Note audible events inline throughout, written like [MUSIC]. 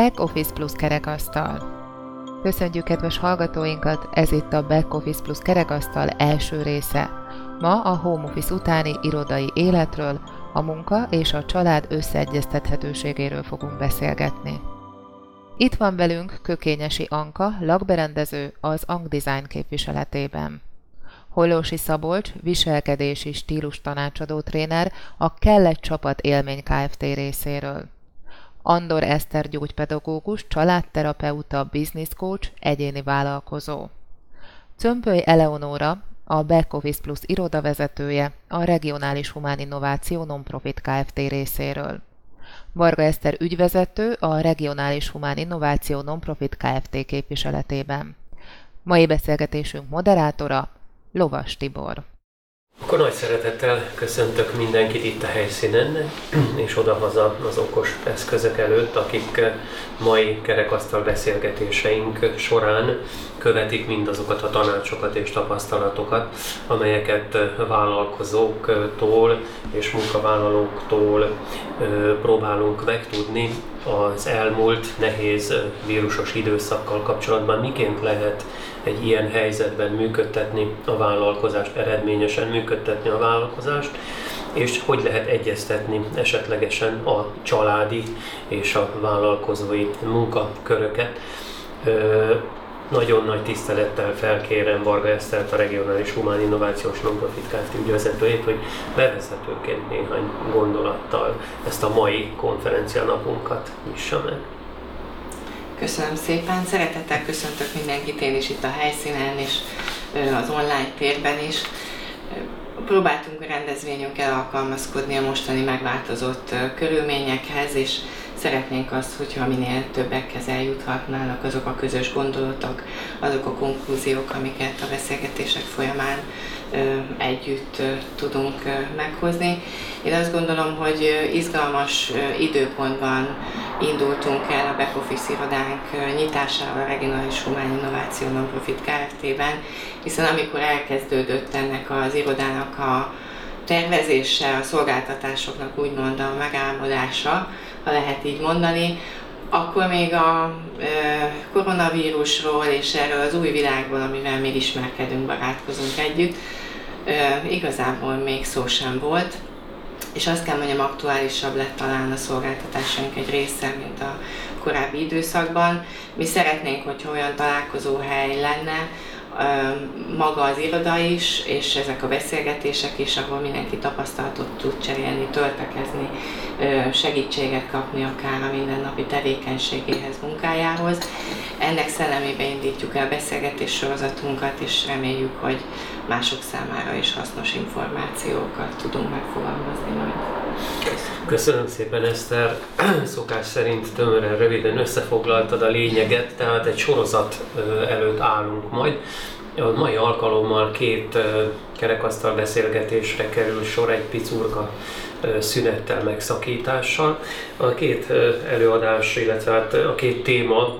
Back Office Plus kerekasztal. Köszöntjük kedves hallgatóinkat, ez itt a Back Office Plus kerekasztal első része. Ma a home office utáni irodai életről, a munka és a család összeegyeztethetőségéről fogunk beszélgetni. Itt van velünk Kökényesi Anka, lakberendező az Ang Design képviseletében. Hollósi Szabolcs, viselkedési stílus tanácsadó tréner a Kellett Csapat Élmény Kft. részéről. Andor Eszter gyógypedagógus, családterapeuta, business coach, egyéni vállalkozó. Cömpöly Eleonóra, a Back Plus irodavezetője, a Regionális Humán Innováció Nonprofit Kft. részéről. Varga Eszter ügyvezető a Regionális Humán Innováció Nonprofit Kft. képviseletében. Mai beszélgetésünk moderátora Lovas Tibor. Akkor nagy szeretettel köszöntök mindenkit itt a helyszínen, és odahaza az okos eszközök előtt, akik mai kerekasztal beszélgetéseink során követik mindazokat a tanácsokat és tapasztalatokat, amelyeket vállalkozóktól és munkavállalóktól próbálunk megtudni az elmúlt nehéz vírusos időszakkal kapcsolatban, miként lehet egy ilyen helyzetben működtetni a vállalkozást, eredményesen működtetni a vállalkozást, és hogy lehet egyeztetni esetlegesen a családi és a vállalkozói munkaköröket. Nagyon nagy tisztelettel felkérem Varga Esztert, a Regionális Humán Innovációs Nonprofit Kft. ügyvezetőjét, hogy bevezetőként néhány gondolattal ezt a mai konferencia napunkat nyissa meg. Köszönöm szépen, szeretettel köszöntök mindenkit én is itt a helyszínen és az online térben is. Próbáltunk a rendezvényünkkel alkalmazkodni a mostani megváltozott körülményekhez, és szeretnénk azt, hogyha minél többekhez eljuthatnának azok a közös gondolatok, azok a konklúziók, amiket a beszélgetések folyamán együtt tudunk meghozni. Én azt gondolom, hogy izgalmas időpontban indultunk el a back office irodánk nyitásával a Regionális Humán Innováció Nonprofit Kft-ben, hiszen amikor elkezdődött ennek az irodának a tervezése, a szolgáltatásoknak úgymond a megálmodása, ha lehet így mondani, akkor még a koronavírusról és erről az új világból, amivel még ismerkedünk, barátkozunk együtt, igazából még szó sem volt, és azt kell mondjam, aktuálisabb lett talán a szolgáltatásunk egy része, mint a korábbi időszakban. Mi szeretnénk, hogyha olyan találkozóhely lenne, maga az iroda is, és ezek a beszélgetések is, ahol mindenki tapasztalatot tud cserélni, töltekezni, segítséget kapni akár a mindennapi tevékenységéhez, munkájához. Ennek szellemében indítjuk el beszélgetés sorozatunkat, és reméljük, hogy mások számára is hasznos információkat tudunk megfogalmazni majd. Köszönöm szépen, Eszter. [CLEARS THROAT] Szokás szerint tömören, röviden összefoglaltad a lényeget, tehát egy sorozat előtt állunk majd. A mai alkalommal két kerekasztal beszélgetésre kerül sor egy picurka szünettel, megszakítással. A két előadás, illetve hát a két téma,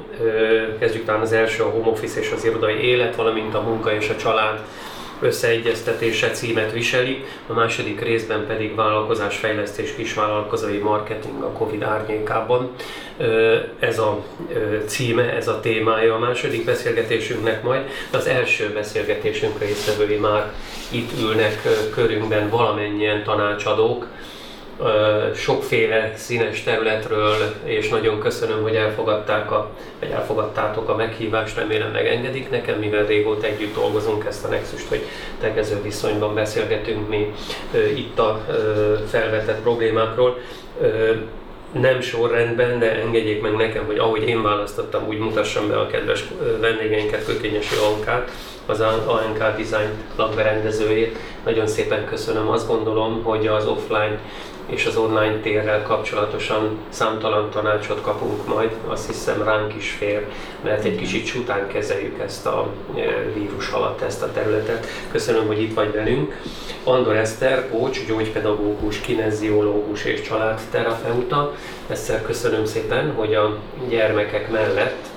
kezdjük talán az első a home office és az irodai élet, valamint a munka és a család összeegyeztetése címet viseli, a második részben pedig vállalkozásfejlesztés kisvállalkozói marketing a Covid árnyékában. Ez a címe, ez a témája a második beszélgetésünknek majd. Az első beszélgetésünk résztvevői már itt ülnek körünkben valamennyien tanácsadók, sokféle színes területről, és nagyon köszönöm, hogy elfogadták a, vagy elfogadtátok a meghívást, remélem megengedik nekem, mivel régóta együtt dolgozunk ezt a nexust, hogy tegező viszonyban beszélgetünk mi itt a felvetett problémákról nem sorrendben, de engedjék meg nekem, hogy ahogy én választottam, úgy mutassam be a kedves vendégeinket, Kökényesi Ankát, az ANK Design lakberendezőjét. Nagyon szépen köszönöm. Azt gondolom, hogy az offline és az online térrel kapcsolatosan számtalan tanácsot kapunk majd, azt hiszem ránk is fér, mert egy kicsit csután kezeljük ezt a e, vírus alatt ezt a területet. Köszönöm, hogy itt vagy velünk. Andor Eszter, coach, gyógypedagógus, kineziológus és családterapeuta. Eszter, köszönöm szépen, hogy a gyermekek mellett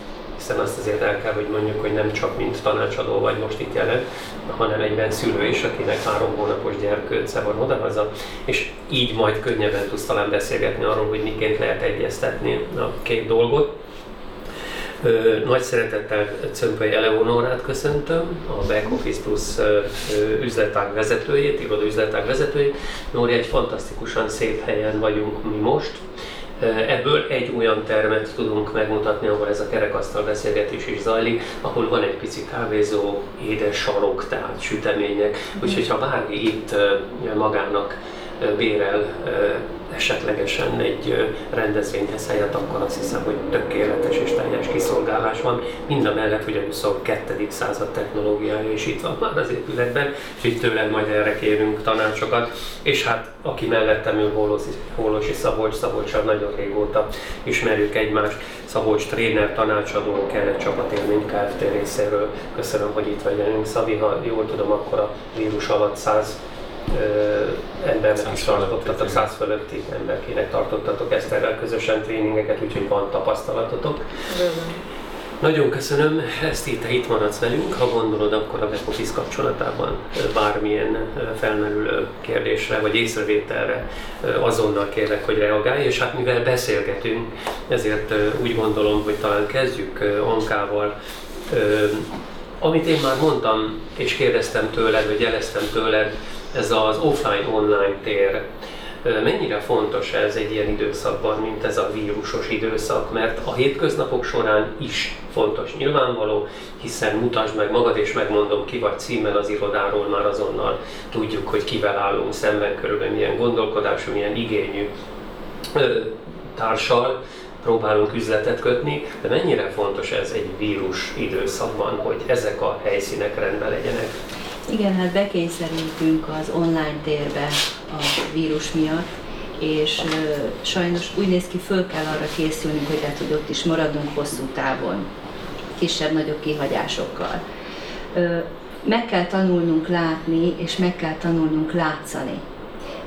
hiszen azt azért el kell, hogy mondjuk, hogy nem csak mint tanácsadó vagy most itt jelen, hanem egyben szülő is, akinek három hónapos gyerkőce van odahaza, és így majd könnyebben tudsz talán beszélgetni arról, hogy miként lehet egyeztetni a két dolgot. Nagy szeretettel Cömpöly Eleonorát köszöntöm, a Back Office Plus üzletág vezetőjét, iroda üzletág vezetőjét. Nóri, egy fantasztikusan szép helyen vagyunk mi most. Ebből egy olyan termet tudunk megmutatni, ahol ez a kerekasztal beszélgetés is zajlik, ahol van egy pici kávézó, édes sarok, tehát sütemények. Úgyhogy ha bárki itt magának bérel esetlegesen egy rendezvényhez helyett, akkor azt hiszem, hogy tökéletes és teljes kiszolgálás van. Mind a mellett, hogy a 22. század technológiája is itt van már az épületben, és itt tőled majd erre kérünk tanácsokat. És hát aki mellettem ül, Holosi, Holosi Szabolcs, Szabolcsal nagyon régóta ismerjük egymást. Szabolcs tréner, tanácsadó, kellett csapatélmény Kft. részéről. Köszönöm, hogy itt vagy velünk. Szabi, ha jól tudom, akkor a vírus alatt 100 embernek is tartottatok, száz fölötti emberkének tartottatok Eszterrel közösen tréningeket, úgyhogy van tapasztalatotok. Nagyon köszönöm, ezt itt, itt maradsz velünk, ha gondolod, akkor a back office kapcsolatában bármilyen felmerülő kérdésre vagy észrevételre azonnal kérlek, hogy reagálj, és hát mivel beszélgetünk, ezért úgy gondolom, hogy talán kezdjük Ankával. Amit én már mondtam, és kérdeztem tőled, vagy jeleztem tőled, ez az offline-online tér, mennyire fontos ez egy ilyen időszakban, mint ez a vírusos időszak, mert a hétköznapok során is fontos nyilvánvaló, hiszen mutasd meg magad, és megmondom ki vagy címmel az irodáról, már azonnal tudjuk, hogy kivel állunk szemben, körülbelül milyen gondolkodású, milyen igényű társal próbálunk üzletet kötni, de mennyire fontos ez egy vírus időszakban, hogy ezek a helyszínek rendben legyenek? Igen, hát bekényszerültünk az online térbe a vírus miatt, és sajnos úgy néz ki, föl kell arra készülnünk, hogy lehet, hogy ott is maradunk hosszú távon, kisebb-nagyobb kihagyásokkal. Meg kell tanulnunk látni, és meg kell tanulnunk látszani.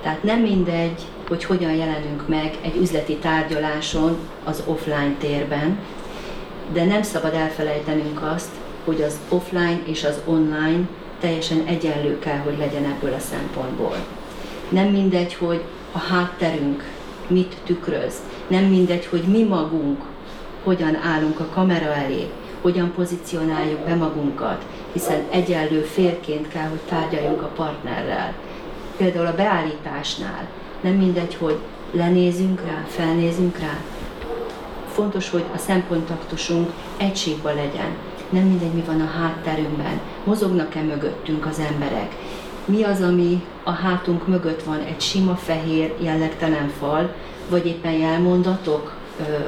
Tehát nem mindegy, hogy hogyan jelenünk meg egy üzleti tárgyaláson az offline térben, de nem szabad elfelejtenünk azt, hogy az offline és az online teljesen egyenlő kell, hogy legyen ebből a szempontból. Nem mindegy, hogy a hátterünk mit tükröz, nem mindegy, hogy mi magunk hogyan állunk a kamera elé, hogyan pozícionáljuk be magunkat, hiszen egyenlő félként kell, hogy tárgyaljunk a partnerrel. Például a beállításnál nem mindegy, hogy lenézünk rá, felnézünk rá. Fontos, hogy a szemkontaktusunk egységben legyen, nem mindegy, mi van a hátterünkben, mozognak-e mögöttünk az emberek, mi az, ami a hátunk mögött van, egy sima fehér jellegtelen fal, vagy éppen jelmondatok, ö, ö,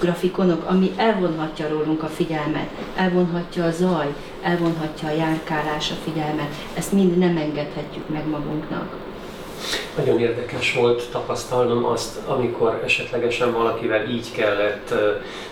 grafikonok, ami elvonhatja rólunk a figyelmet, elvonhatja a zaj, elvonhatja a járkálás a figyelmet. Ezt mind nem engedhetjük meg magunknak. Nagyon érdekes volt tapasztalnom azt, amikor esetlegesen valakivel így kellett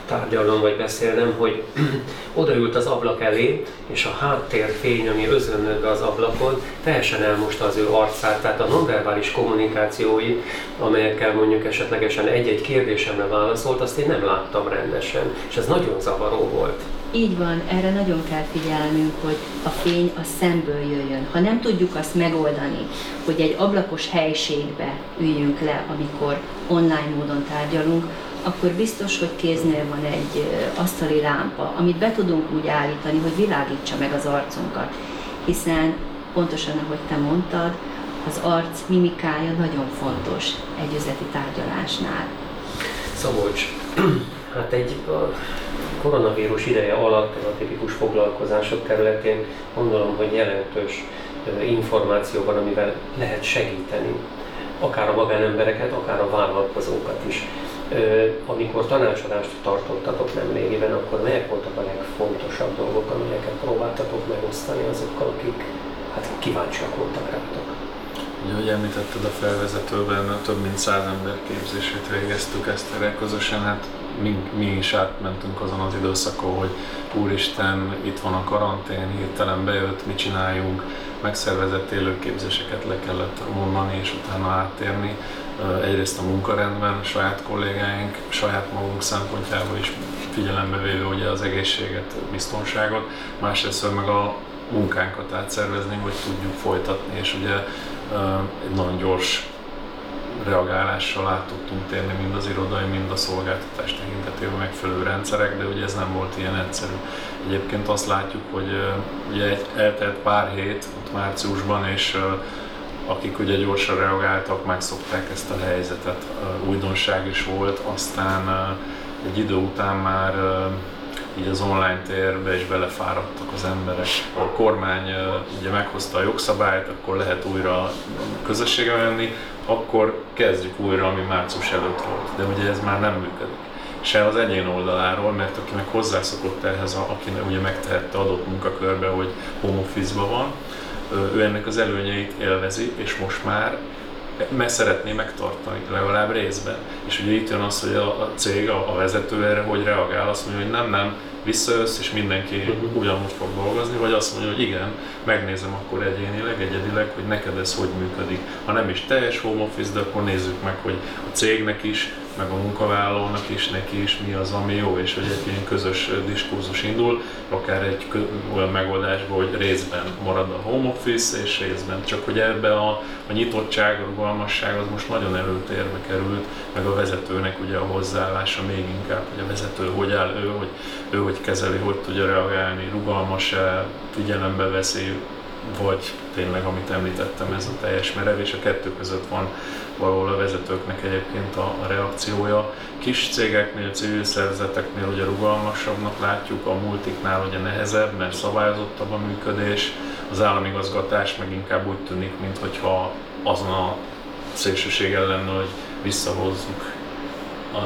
tárgyalnom vagy beszélnem, hogy [CLEARS THROAT] odaült az ablak elé, és a háttérfény, ami özönlött az ablakon, teljesen elmosta az ő arcát, tehát a nonverbális kommunikációi, amelyekkel mondjuk esetlegesen egy-egy kérdésemre válaszolt, azt én nem láttam rendesen, és ez nagyon zavaró volt. Így van, erre nagyon kell figyelnünk, hogy a fény a szemből jöjjön. Ha nem tudjuk azt megoldani, hogy egy ablakos helységbe üljünk le, amikor online módon tárgyalunk, akkor biztos, hogy kéznél van egy asztali lámpa, amit be tudunk úgy állítani, hogy világítsa meg az arcunkat. Hiszen pontosan, ahogy te mondtad, az arc mimikája nagyon fontos egy üzleti tárgyalásnál. Szabolcs, hát egy koronavírus ideje alatt a tipikus foglalkozások területén gondolom, hogy jelentős információ van, amivel lehet segíteni akár a magánembereket, akár a vállalkozókat is. Amikor tanácsadást tartottatok nem régiben, akkor melyek voltak a legfontosabb dolgok, amelyeket próbáltatok megosztani azokkal, akik hát kíváncsiak voltak rátok? Ugye, hogy említetted a felvezetőben, több mint száz ember képzését végeztük ezt közösen, hát mi, mi is átmentünk azon az időszakon, hogy úristen, itt van a karantén, hirtelen bejött, mit csináljunk, megszervezett élőképzéseket le kellett mondani és utána áttérni. Egyrészt a munkarendben, a saját kollégáink, saját magunk szempontjából is figyelembe véve ugye az egészséget, biztonságot, másrészt meg a munkánkat átszervezni, hogy tudjuk folytatni, és ugye egy nagyon gyors reagálással át tudtunk térni mind az irodai, mind a szolgáltatás tekintetében megfelelő rendszerek, de ugye ez nem volt ilyen egyszerű. Egyébként azt látjuk, hogy ugye eltelt pár hét ott márciusban, és akik ugye gyorsan reagáltak, megszokták ezt a helyzetet, újdonság is volt, aztán egy idő után már így az online térbe is belefáradtak az emberek. A kormány ugye meghozta a jogszabályt, akkor lehet újra közösségbe menni, akkor kezdjük újra, ami március előtt volt. De ugye ez már nem működik. Se az egyén oldaláról, mert aki meg hozzászokott ehhez, aki ugye megtehette adott munkakörbe, hogy home van, ő ennek az előnyeit élvezi, és most már mert szeretné megtartani, legalább részben. És ugye itt jön az, hogy a, cég, a, a vezető erre hogy reagál, azt mondja, hogy nem, nem, visszajössz, és mindenki uh-huh. ugyanúgy fog dolgozni, vagy azt mondja, hogy igen, megnézem akkor egyénileg, egyedileg, hogy neked ez hogy működik. Ha nem is teljes home office, de akkor nézzük meg, hogy a cégnek is meg a munkavállalónak is, neki is mi az, ami jó, és hogy egy ilyen közös diskurzus indul, akár egy olyan megoldásban, hogy részben marad a home office, és részben csak hogy ebbe a, a nyitottság, a rugalmasság az most nagyon előtérbe került, meg a vezetőnek ugye a hozzáállása még inkább, hogy a vezető hogy áll ő, hogy ő hogy kezeli, hogy tudja reagálni, rugalmas-e, figyelembe veszi, vagy tényleg, amit említettem, ez a teljes merev, és a kettő között van valahol a vezetőknek egyébként a, a reakciója. Kis cégeknél, civil szervezeteknél ugye rugalmasabbnak látjuk, a multiknál ugye nehezebb, mert szabályozottabb a működés, az államigazgatás meg inkább úgy tűnik, mintha azon a szélsőségen lenne, hogy visszahozzuk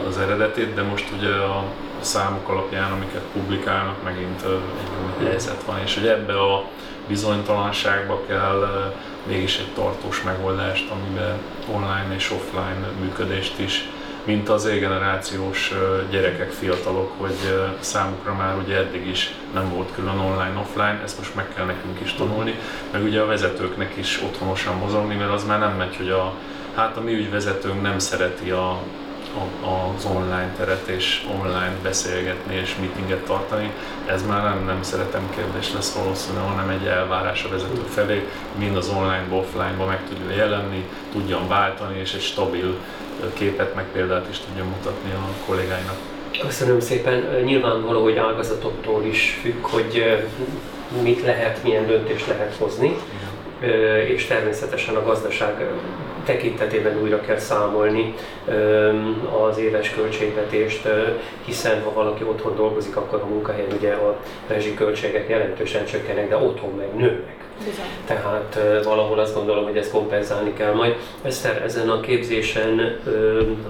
az eredetét, de most ugye a számok alapján, amiket publikálnak, megint egy új helyzet van, és hogy ebbe a bizonytalanságba kell mégis egy tartós megoldást, amiben online és offline működést is, mint az generációs gyerekek, fiatalok, hogy számukra már ugye eddig is nem volt külön online-offline, ezt most meg kell nekünk is tanulni, meg ugye a vezetőknek is otthonosan mozogni, mert az már nem megy, hogy a, hát a mi ügyvezetőnk nem szereti a az online teret és online beszélgetni és meetinget tartani. Ez már nem, nem szeretem kérdés lesz valószínűleg, hanem egy elvárás a vezető felé, mind az online-ba, offline-ba meg tudja jelenni, tudjon váltani és egy stabil képet meg példát is tudjon mutatni a kollégáinak. Köszönöm szépen. Nyilvánvaló, hogy ágazatoktól is függ, hogy mit lehet, milyen döntést lehet hozni, és természetesen a gazdaság tekintetében újra kell számolni az éves költségvetést, hiszen ha valaki otthon dolgozik, akkor a munkahelyen ugye a költségek jelentősen csökkenek, de otthon meg nőnek. Bizony. Tehát valahol azt gondolom, hogy ezt kompenzálni kell majd. Eszter, ezen a képzésen,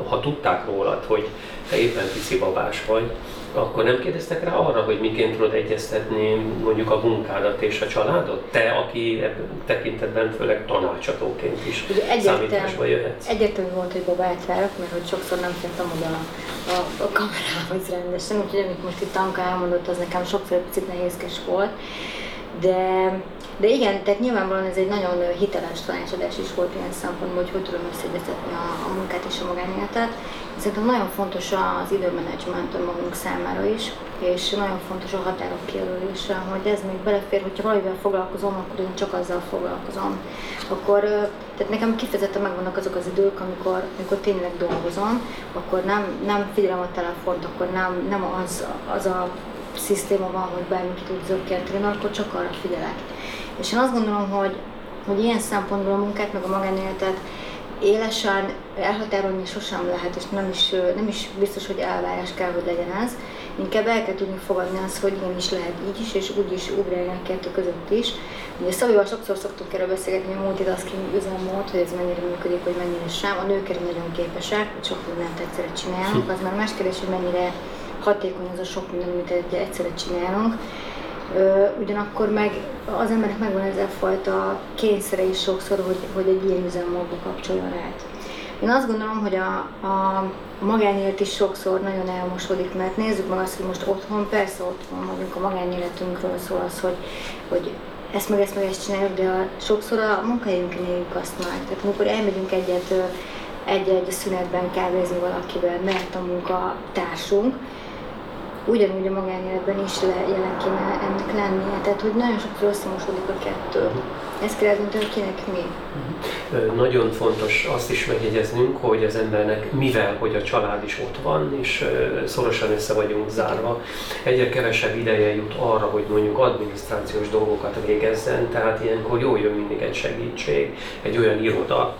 ha tudták rólad, hogy te éppen pici babás vagy, akkor nem kérdeztek rá arra, hogy miként tudod egyeztetni mondjuk a munkádat és a családot? Te, aki tekintetben főleg tanácsadóként is számításba jöhetsz. Egyértelmű volt, hogy babát várok, mert hogy sokszor nem fértem oda a, a, a kamerához rendesen, úgyhogy amit most itt Anka elmondott, az nekem sokszor picit nehézkes volt. De de igen, tehát nyilvánvalóan ez egy nagyon hiteles tanácsadás is volt ilyen szempontból, hogy hogy tudom összeegyeztetni a, a munkát és a magánéletet. Szerintem nagyon fontos az időmenedzsment magunk számára is, és nagyon fontos a határok kijelölése, hogy ez még belefér, hogyha valamivel foglalkozom, akkor én csak azzal foglalkozom. Akkor, tehát nekem kifejezetten megvannak azok az idők, amikor, amikor tényleg dolgozom, akkor nem, nem figyelem a telefont, akkor nem, nem az, az a szisztéma van, hogy bármit tud zökkenteni, akkor csak arra figyelek. És én azt gondolom, hogy, hogy ilyen szempontból a munkát, meg a magánéletet élesen elhatárolni sosem lehet, és nem is, nem is biztos, hogy elvárás kell, hogy legyen ez. Inkább el kell tudni fogadni azt, hogy is lehet így is, és úgy is ugrálni a kettő között is. Ugye Szabival sokszor szoktunk erről beszélgetni, a multitasking üzemmód, hogy ez mennyire működik, vagy mennyire sem. A nők erre nagyon képesek, hogy sok mindent egyszerre csinálunk. Az már más kérdés, hogy mennyire hatékony az a sok minden, amit egyszerre csinálunk ugyanakkor meg az emberek megvan ez a fajta kényszere is sokszor, hogy, hogy egy ilyen üzemmódba kapcsoljon rá. Én azt gondolom, hogy a, a magánélet is sokszor nagyon elmosodik, mert nézzük meg azt, hogy most otthon, persze otthon vagyunk, a magánéletünkről szól az, hogy, hogy ezt meg ezt meg ezt csináljuk, de a, sokszor a munkahelyünkön éljük azt meg. Tehát amikor elmegyünk egyet egy-egy szünetben kávézni valakivel, mert a munkatársunk, ugyanúgy a magánéletben is le, jelen kéne ennek lennie. Tehát, hogy nagyon sokszor összemosodik a kettő. ezt kell eldönteni, hogy kinek mi. Nagyon fontos azt is megjegyeznünk, hogy az embernek, mivel hogy a család is ott van, és szorosan össze vagyunk zárva, egyre kevesebb ideje jut arra, hogy mondjuk adminisztrációs dolgokat végezzen, tehát ilyenkor jól jön mindig egy segítség, egy olyan iroda,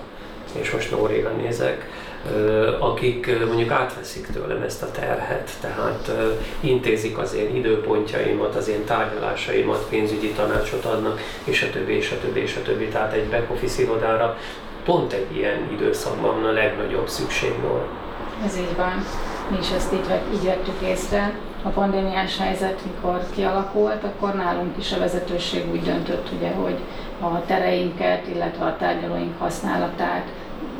és most Nóréra nézek, akik mondjuk átveszik tőlem ezt a terhet, tehát intézik az én időpontjaimat, az én tárgyalásaimat, pénzügyi tanácsot adnak, és a többi, és a többi, és a többi. Tehát egy back office irodára pont egy ilyen időszakban a legnagyobb szükség volt. Ez így van. Mi is ezt így, így vettük észre. A pandémiás helyzet, mikor kialakult, akkor nálunk is a vezetőség úgy döntött, ugye, hogy a tereinket, illetve a tárgyalóink használatát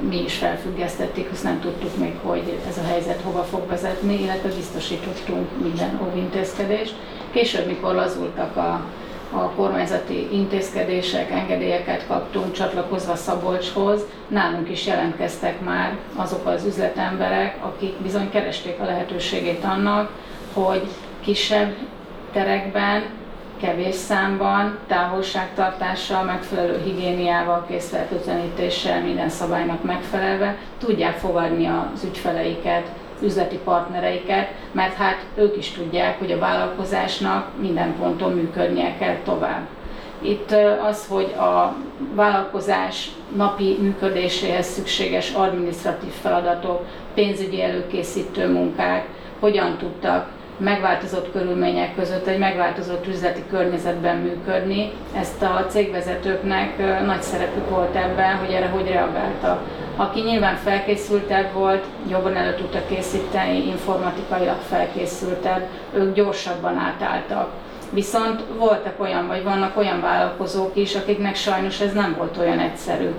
mi is felfüggesztették, azt nem tudtuk még, hogy ez a helyzet hova fog vezetni, illetve biztosítottunk minden óvintézkedést. Később, mikor lazultak a, a kormányzati intézkedések, engedélyeket kaptunk csatlakozva Szabolcshoz, nálunk is jelentkeztek már azok az üzletemberek, akik bizony keresték a lehetőségét annak, hogy kisebb terekben kevés számban, távolságtartással, megfelelő higiéniával, készfertőtlenítéssel, minden szabálynak megfelelve tudják fogadni az ügyfeleiket, üzleti partnereiket, mert hát ők is tudják, hogy a vállalkozásnak minden ponton működnie kell tovább. Itt az, hogy a vállalkozás napi működéséhez szükséges administratív feladatok, pénzügyi előkészítő munkák hogyan tudtak megváltozott körülmények között egy megváltozott üzleti környezetben működni. Ezt a cégvezetőknek nagy szerepük volt ebben, hogy erre hogy reagáltak. Aki nyilván felkészültebb volt, jobban elő tudta készíteni, informatikailag felkészültebb, ők gyorsabban átálltak. Viszont voltak olyan, vagy vannak olyan vállalkozók is, akiknek sajnos ez nem volt olyan egyszerű.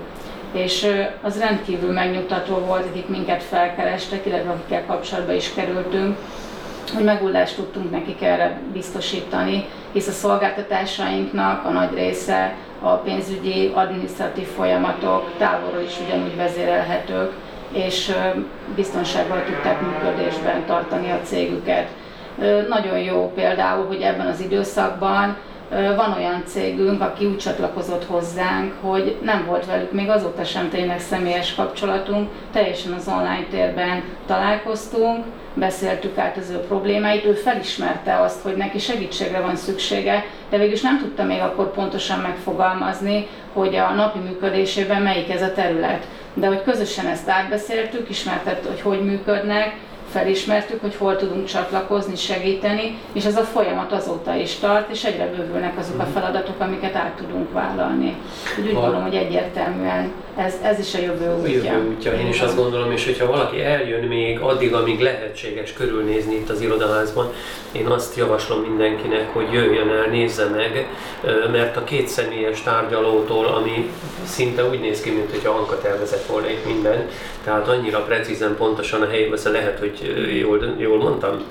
És az rendkívül megnyugtató volt, akik minket felkerestek, illetve akikkel kapcsolatba is kerültünk, hogy megoldást tudtunk nekik erre biztosítani, hisz a szolgáltatásainknak a nagy része a pénzügyi, adminisztratív folyamatok távolról is ugyanúgy vezérelhetők, és biztonsággal tudták működésben tartani a cégüket. Nagyon jó például, hogy ebben az időszakban van olyan cégünk, aki úgy csatlakozott hozzánk, hogy nem volt velük még azóta sem tényleg személyes kapcsolatunk, teljesen az online térben találkoztunk, beszéltük át az ő problémáit, ő felismerte azt, hogy neki segítségre van szüksége, de végülis nem tudta még akkor pontosan megfogalmazni, hogy a napi működésében melyik ez a terület. De hogy közösen ezt átbeszéltük, ismertett, hogy hogy működnek, felismertük, hogy hol tudunk csatlakozni, segíteni, és ez a folyamat azóta is tart, és egyre bővülnek azok a mhm. feladatok, amiket át tudunk vállalni. Úgy, úgy gondolom, hogy egyértelműen ez, ez is a jövő útja. A jövő útja. Én is azt gondolom, és hogyha valaki eljön még addig, amíg lehetséges körülnézni itt az irodaházban, én azt javaslom mindenkinek, hogy jöjjön el, nézze meg, mert a két személyes tárgyalótól, ami szinte úgy néz ki, mint hogyha Anka tervezett volna itt minden, tehát annyira precízen, pontosan a helyében, lehet, hogy jól, jól mondtam?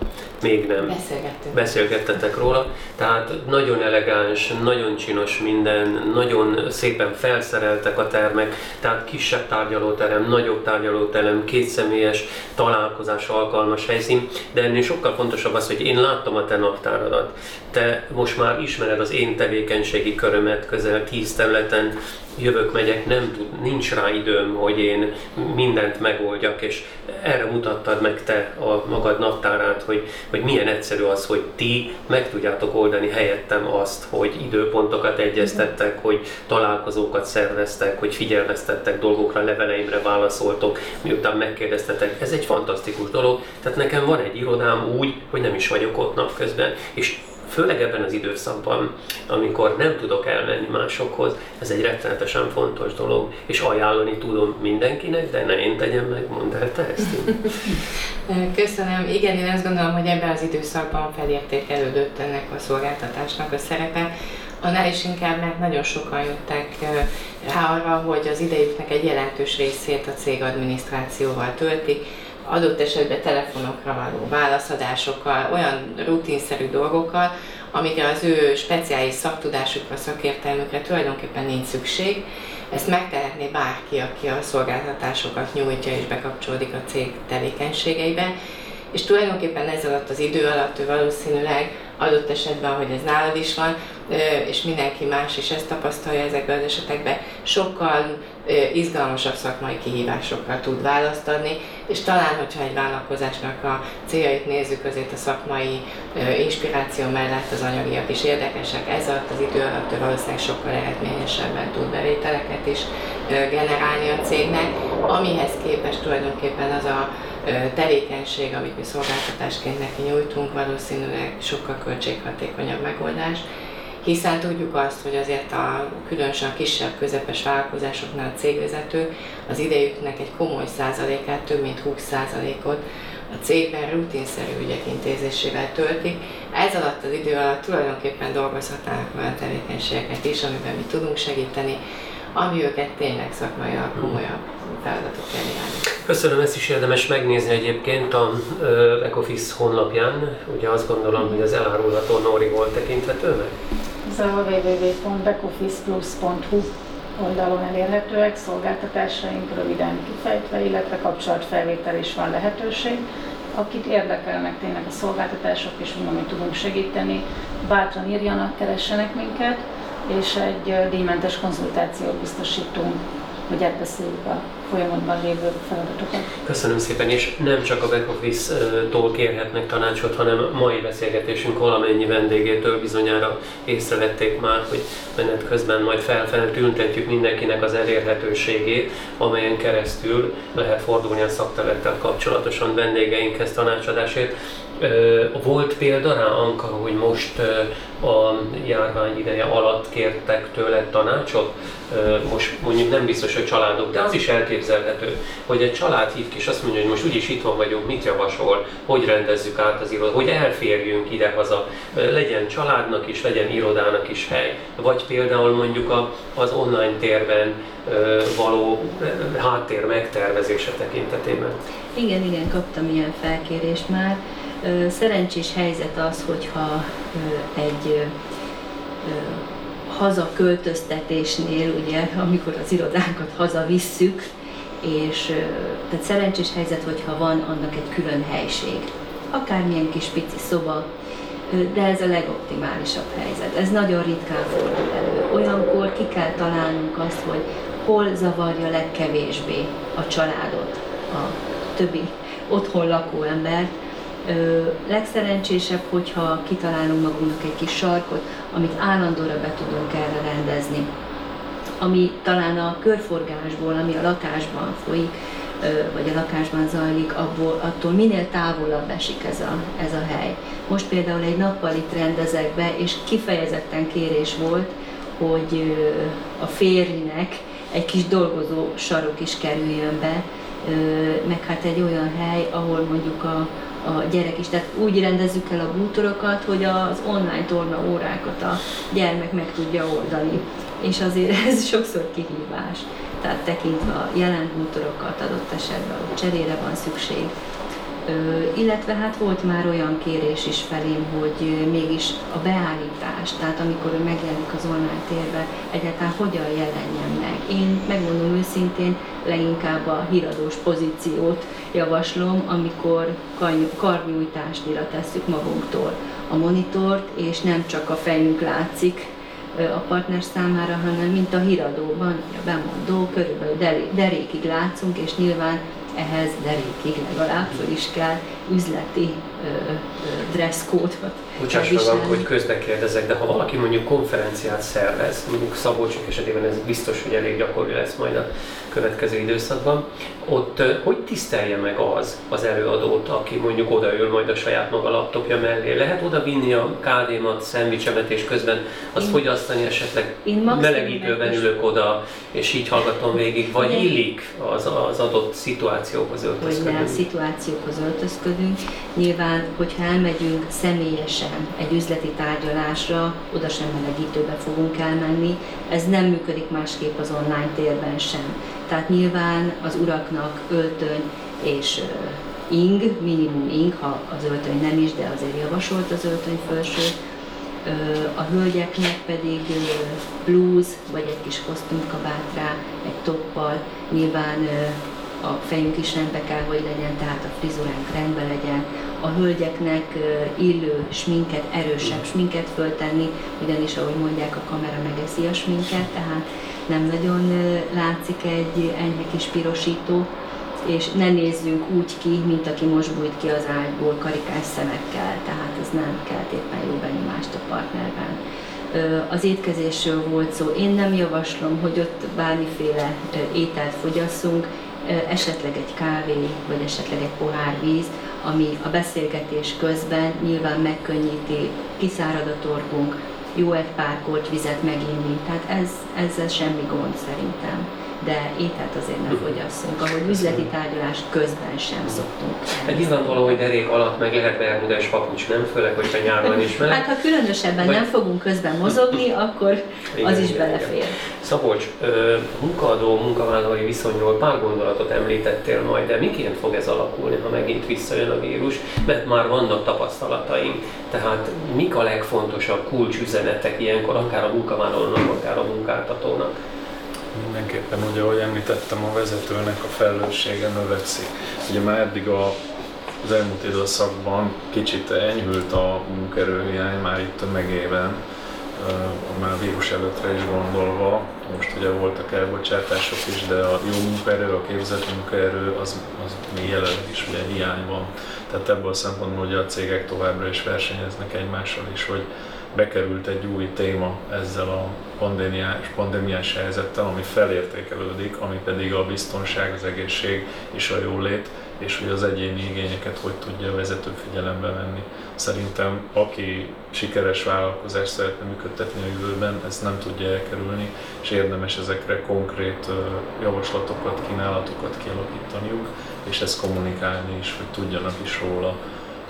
Még nem. Beszélgettünk. Beszélgettetek róla. Tehát nagyon elegáns, nagyon csinos minden, nagyon szépen felszereltek a termek, tehát kisebb tárgyalóterem, nagyobb tárgyalóterem, kétszemélyes találkozás alkalmas helyszín, de ennél sokkal fontosabb az, hogy én láttam a te naptáradat. Te most már ismered az én tevékenységi körömet közel tíz területen, jövök, megyek, nem tud, nincs rá időm, hogy én mindent megoldjak, és erre mutattad meg te a magad naptárát, hogy, hogy milyen egyszerű az, hogy ti meg tudjátok oldani helyettem azt, hogy időpontokat egyeztettek, hogy találkozókat szerveztek, hogy figyelmeztettek dolgokra, leveleimre válaszoltok, miután megkérdeztetek. Ez egy fantasztikus dolog, tehát nekem van egy irodám úgy, hogy nem is vagyok ott napközben, és főleg ebben az időszakban, amikor nem tudok elmenni másokhoz, ez egy rettenetesen fontos dolog, és ajánlani tudom mindenkinek, de ne én tegyem meg, mondd el te ezt. [LAUGHS] Köszönöm. Igen, én azt gondolom, hogy ebben az időszakban felértékelődött ennek a szolgáltatásnak a szerepe, annál is inkább, mert nagyon sokan jöttek rá arra, hogy az idejüknek egy jelentős részét a cég adminisztrációval töltik, adott esetben telefonokra való válaszadásokkal, olyan rutinszerű dolgokkal, amikre az ő speciális szaktudásukra, szakértelmükre tulajdonképpen nincs szükség. Ezt megtehetné bárki, aki a szolgáltatásokat nyújtja és bekapcsolódik a cég tevékenységeibe. És tulajdonképpen ez alatt az idő alatt ő valószínűleg adott esetben, ahogy ez nálad is van, és mindenki más is ezt tapasztalja ezekben az esetekben, sokkal izgalmasabb szakmai kihívásokkal tud választ adni, és talán, hogyha egy vállalkozásnak a céljait nézzük, azért a szakmai inspiráció mellett az anyagiak is érdekesek. Ez alatt az idő alatt valószínűleg sokkal eredményesebben tud bevételeket is generálni a cégnek, amihez képest tulajdonképpen az a tevékenység, amit mi szolgáltatásként neki nyújtunk, valószínűleg sokkal költséghatékonyabb megoldás, hiszen tudjuk azt, hogy azért a különösen a kisebb, közepes vállalkozásoknál a cégvezetők az idejüknek egy komoly százalékát, több mint 20 százalékot a cégben rutinszerű ügyek intézésével töltik. Ez alatt az idő alatt tulajdonképpen dolgozhatnának olyan tevékenységeket is, amiben mi tudunk segíteni, ami őket tényleg szakmai komolyabb feladatok elé Köszönöm, ezt is érdemes megnézni egyébként a Ecofis honlapján. Ugye azt gondolom, hogy az elárulható Nori volt tekinthető meg? Ez a www.ecofisplus.hu oldalon elérhetőek, szolgáltatásaink röviden kifejtve, illetve kapcsolatfelvétel is van lehetőség. Akit érdekelnek tényleg a szolgáltatások, és mondom, hogy tudunk segíteni, bátran írjanak, keressenek minket, és egy díjmentes konzultációt biztosítunk hogy elbeszéljük a folyamatban lévő feladatokat. Köszönöm szépen, és nem csak a back office-tól kérhetnek tanácsot, hanem mai beszélgetésünk valamennyi vendégétől bizonyára észrevették már, hogy menet közben majd felfelé tüntetjük mindenkinek az elérhetőségét, amelyen keresztül lehet fordulni a szakterülettel kapcsolatosan vendégeinkhez tanácsadásért. Volt példa rá, Anka, hogy most a járvány ideje alatt kértek tőle tanácsot? Most mondjuk nem biztos, hogy családok, de az is elképzelhető, hogy egy család hív ki, és azt mondja, hogy most úgyis itthon vagyunk, mit javasol, hogy rendezzük át az irodát, hogy elférjünk ide-haza, legyen családnak is, legyen irodának is hely. Vagy például mondjuk az online térben való háttér megtervezése tekintetében. Igen, igen, kaptam ilyen felkérést már. Szerencsés helyzet az, hogyha egy hazaköltöztetésnél, ugye, amikor az irodánkat hazavisszük, és tehát szerencsés helyzet, hogyha van annak egy külön helység. Akármilyen kis pici szoba, de ez a legoptimálisabb helyzet. Ez nagyon ritkán fordul elő. Olyankor ki kell találnunk azt, hogy hol zavarja legkevésbé a családot, a többi otthon lakó embert, Ö, legszerencsésebb, hogyha kitalálunk magunknak egy kis sarkot, amit állandóra be tudunk erre rendezni. Ami talán a körforgásból, ami a lakásban folyik, ö, vagy a lakásban zajlik, abból, attól minél távolabb esik ez a, ez a hely. Most például egy nappalit rendezek be, és kifejezetten kérés volt, hogy ö, a férjnek egy kis dolgozó sarok is kerüljön be, meg hát egy olyan hely, ahol mondjuk a, a gyerek is. Tehát úgy rendezzük el a bútorokat, hogy az online torna órákat a gyermek meg tudja oldani. És azért [LAUGHS] ez sokszor kihívás. Tehát tekintve a jelen bútorokat adott esetben, hogy cserére van szükség, illetve hát volt már olyan kérés is felém, hogy mégis a beállítás, tehát amikor ő megjelenik az online térbe, egyáltalán hogyan jelenjen meg. Én megmondom őszintén, leginkább a híradós pozíciót javaslom, amikor karnyújtásnyira tesszük magunktól. A monitort, és nem csak a fejünk látszik, a partner számára, hanem mint a híradóban, a bemondó, körülbelül derékig látszunk, és nyilván ehhez derékig legalább föl is kell üzleti dresszkódot. Bocsáss meg, hogy közbe kérdezek, de ha valaki mondjuk konferenciát szervez, mondjuk Szabolcsok esetében ez biztos, hogy elég gyakori lesz majd a következő időszakban, ott hogy tisztelje meg az az előadót, aki mondjuk odaül majd a saját maga laptopja mellé? Lehet oda vinni a kádémat, szendvicsemet és közben azt én, fogyasztani esetleg melegítőben ülök oda, és így hallgatom végig, vagy illik az, az adott szituációkhoz öltözködni? Hogy nem szituációkhoz öltözködünk. Nyilván, hogyha elmegyünk személyesen egy üzleti tárgyalásra, oda sem melegítőbe fogunk elmenni, ez nem működik másképp az online térben sem tehát nyilván az uraknak öltöny és ing, minimum ing, ha az öltöny nem is, de azért javasolt az öltöny felső. A hölgyeknek pedig blues, vagy egy kis kosztümkabát rá, egy toppal, nyilván a fejünk is rendbe kell, hogy legyen, tehát a frizuránk rendben legyen, a hölgyeknek illő sminket, erősebb sminket föltenni, ugyanis ahogy mondják, a kamera megeszi a sminket, tehát nem nagyon látszik egy enyhe kis pirosító, és ne nézzünk úgy ki, mint aki most bújt ki az ágyból karikás szemekkel, tehát ez nem kelt éppen jó benyomást a partnerben. Az étkezésről volt szó. Én nem javaslom, hogy ott bármiféle ételt fogyasszunk, esetleg egy kávé, vagy esetleg egy pohár víz, ami a beszélgetés közben nyilván megkönnyíti, kiszárad a torkunk, jó egy pár korty vizet meginni, tehát ez, ezzel semmi gond szerintem de ételt azért nem fogyasszunk, ahogy üzleti tárgyalás közben sem szoktunk. Egy nyilvánvaló, hogy derék alatt meg lehet bermuda és papucs, nem? Főleg, hogyha nyáron is meleg. Hát ha különösebben Vagy... nem fogunk közben mozogni, akkor igen, az is igen, belefér. Igen. Szabolcs, munkaadó, munkavállalói viszonyról pár gondolatot említettél majd, de miként fog ez alakulni, ha megint visszajön a vírus? Mert már vannak tapasztalataink. Tehát mik a legfontosabb kulcsüzenetek ilyenkor, akár a munkavállalónak, akár a munkáltatónak? Mindenképpen, ugye, ahogy említettem, a vezetőnek a felelőssége növekszik. Ugye már eddig a, az elmúlt időszakban kicsit enyhült a munkerőhiány, már itt tömegében, már vírus előttre is gondolva. Most ugye voltak elbocsátások is, de a jó munkaerő, a képzett munkaerő az, az még jelenleg is ugye hiány van. Tehát ebből a szempontból ugye a cégek továbbra is versenyeznek egymással is, hogy bekerült egy új téma ezzel a pandémiás, pandémiás helyzettel, ami felértékelődik, ami pedig a biztonság, az egészség és a jólét, és hogy az egyéni igényeket hogy tudja a vezető figyelembe venni. Szerintem aki sikeres vállalkozást szeretne működtetni a jövőben, ezt nem tudja elkerülni, és érdemes ezekre konkrét javaslatokat, kínálatokat kialakítaniuk, és ezt kommunikálni is, hogy tudjanak is róla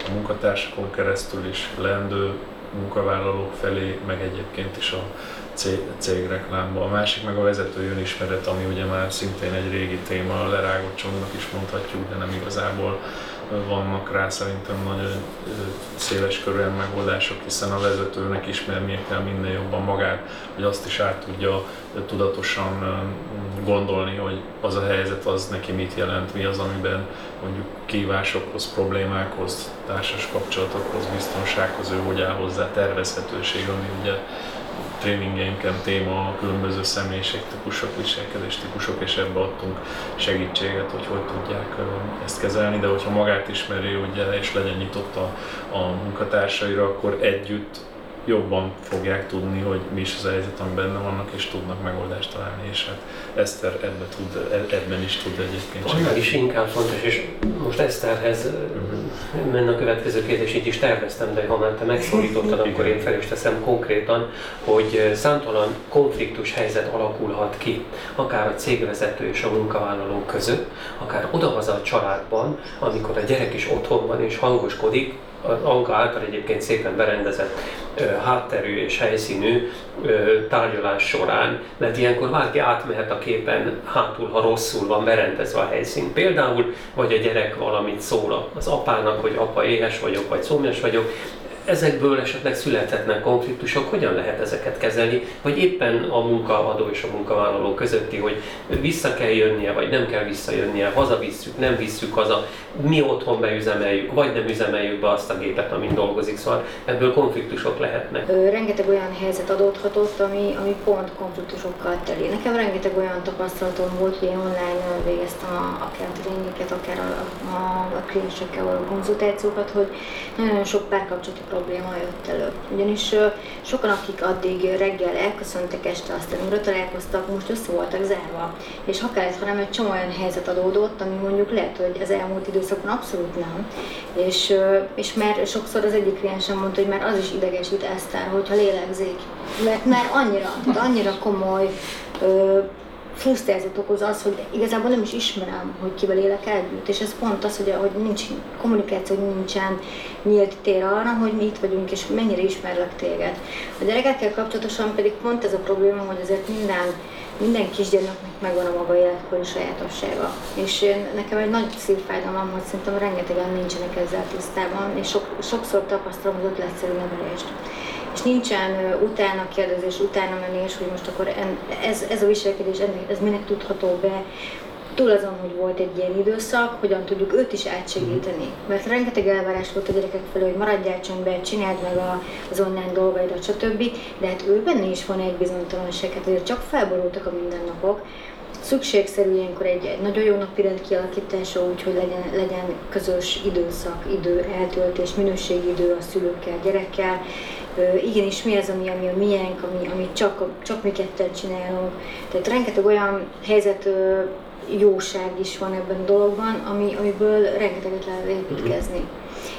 a munkatársakon keresztül is leendő munkavállalók felé, meg egyébként is a cég, cégreklámba. A másik meg a vezetői önismeret, ami ugye már szintén egy régi téma, lerágott csomagnak is mondhatjuk, de nem igazából vannak rá szerintem nagyon széles körűen megoldások, hiszen a vezetőnek ismernie kell minél jobban magát, hogy azt is át tudja tudatosan gondolni, hogy az a helyzet az neki mit jelent, mi az, amiben mondjuk kívásokhoz, problémákhoz, társas kapcsolatokhoz, biztonsághoz ő hogy áll hozzá, tervezhetőség, ami ugye tréningeinken téma a különböző típusok, viselkedés típusok, és ebbe adtunk segítséget, hogy hogy tudják ezt kezelni, de hogyha magát ismeri ugye, és legyen nyitott a, a munkatársaira, akkor együtt jobban fogják tudni, hogy mi is az helyzet, ami benne vannak, és tudnak megoldást találni, és hát Eszter ebben, tud, e, ebben is tud egyébként Annál is inkább fontos, és most Eszterhez uh-huh. menne a következő kérdés, így is terveztem, de ha már te megszólítottad, [LAUGHS] akkor én fel is teszem konkrétan, hogy számtalan konfliktus helyzet alakulhat ki, akár a cégvezető és a munkavállaló között, akár odahaza a családban, amikor a gyerek is otthon van és hangoskodik, az Anka által egyébként szépen berendezett hátterű és helyszínű tárgyalás során, mert ilyenkor bárki átmehet a képen hátul, ha rosszul van berendezve a helyszín. Például, vagy a gyerek valamit szól az apának, hogy apa éhes vagyok, vagy szomjas vagyok, ezekből esetleg születhetnek konfliktusok, hogyan lehet ezeket kezelni, vagy éppen a munkaadó és a munkavállaló közötti, hogy vissza kell jönnie, vagy nem kell visszajönnie, hazavisszük, nem visszük haza, mi otthon beüzemeljük, vagy nem üzemeljük be azt a gépet, amin dolgozik, szóval ebből konfliktusok lehetnek. Rengeteg olyan helyzet adódhatott, ami, ami pont konfliktusokkal teli. Nekem rengeteg olyan tapasztalatom volt, hogy én online végeztem a, akár a tréningeket, akár a, a, a kliensekkel való konzultációkat, hogy nagyon sok párkapcsolati probléma jött elő. Ugyanis sokan, akik addig reggel elköszöntek, este aztán újra találkoztak, most össze voltak zárva. És ha kellett, hanem egy csomó olyan helyzet adódott, ami mondjuk lehet, hogy az elmúlt időszakban abszolút nem. És, és már sokszor az egyik kliensem mondta, hogy már az is idegesít Eszter, hogyha lélegzik. Mert már annyira, annyira komoly frusztrációt okoz az, hogy igazából nem is ismerem, hogy kivel élek együtt, és ez pont az, hogy, hogy nincs kommunikáció, nincsen nyílt tér arra, hogy mi itt vagyunk, és mennyire ismerlek téged. A gyerekekkel kapcsolatosan pedig pont ez a probléma, hogy azért minden, minden kisgyermeknek megvan a maga életkori sajátossága. És én, nekem egy nagy szívfájdalmam, hogy szerintem rengetegen nincsenek ezzel tisztában, és sok, sokszor tapasztalom az ötletszerű nevelést és nincsen utána kérdezés, utána menés, hogy most akkor ez, ez a viselkedés, ez minek tudható be, túl azon, hogy volt egy ilyen időszak, hogyan tudjuk őt is átsegíteni. Mert rengeteg elvárás volt a gyerekek felé, hogy maradjál csöndbe, csináld meg a, az online dolgaidat, stb. De hát ő benne is van egy bizonytalanság, hát azért csak felborultak a mindennapok. Szükségszerű ilyenkor egy, egy nagyon jó napirend kialakítása, úgyhogy legyen, legyen közös időszak, idő, eltöltés, minőségi idő a szülőkkel, gyerekkel. Igenis mi az, ami, ami a miénk, ami, amit csak, csak mi ketten csinálunk. Tehát rengeteg olyan helyzet jóság is van ebben a dologban, ami, amiből rengeteget lehet építkezni.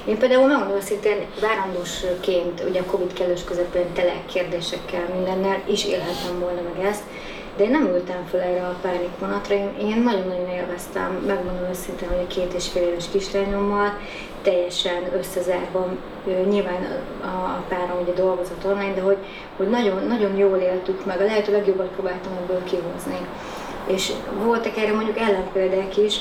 Én például megmondom őszintén, várandósként, ugye a Covid kellős közepén tele kérdésekkel mindennel is élhettem volna meg ezt, de én nem ültem fel erre a pánikvonatra, én, én nagyon-nagyon élveztem, megmondom őszintén, hogy a két és fél éves kislányommal teljesen összezárva, nyilván a, a párom ugye dolgozott online, de hogy, hogy nagyon, nagyon jól éltük meg, a lehető legjobbat próbáltam ebből kihozni. És voltak erre mondjuk ellenpéldák is,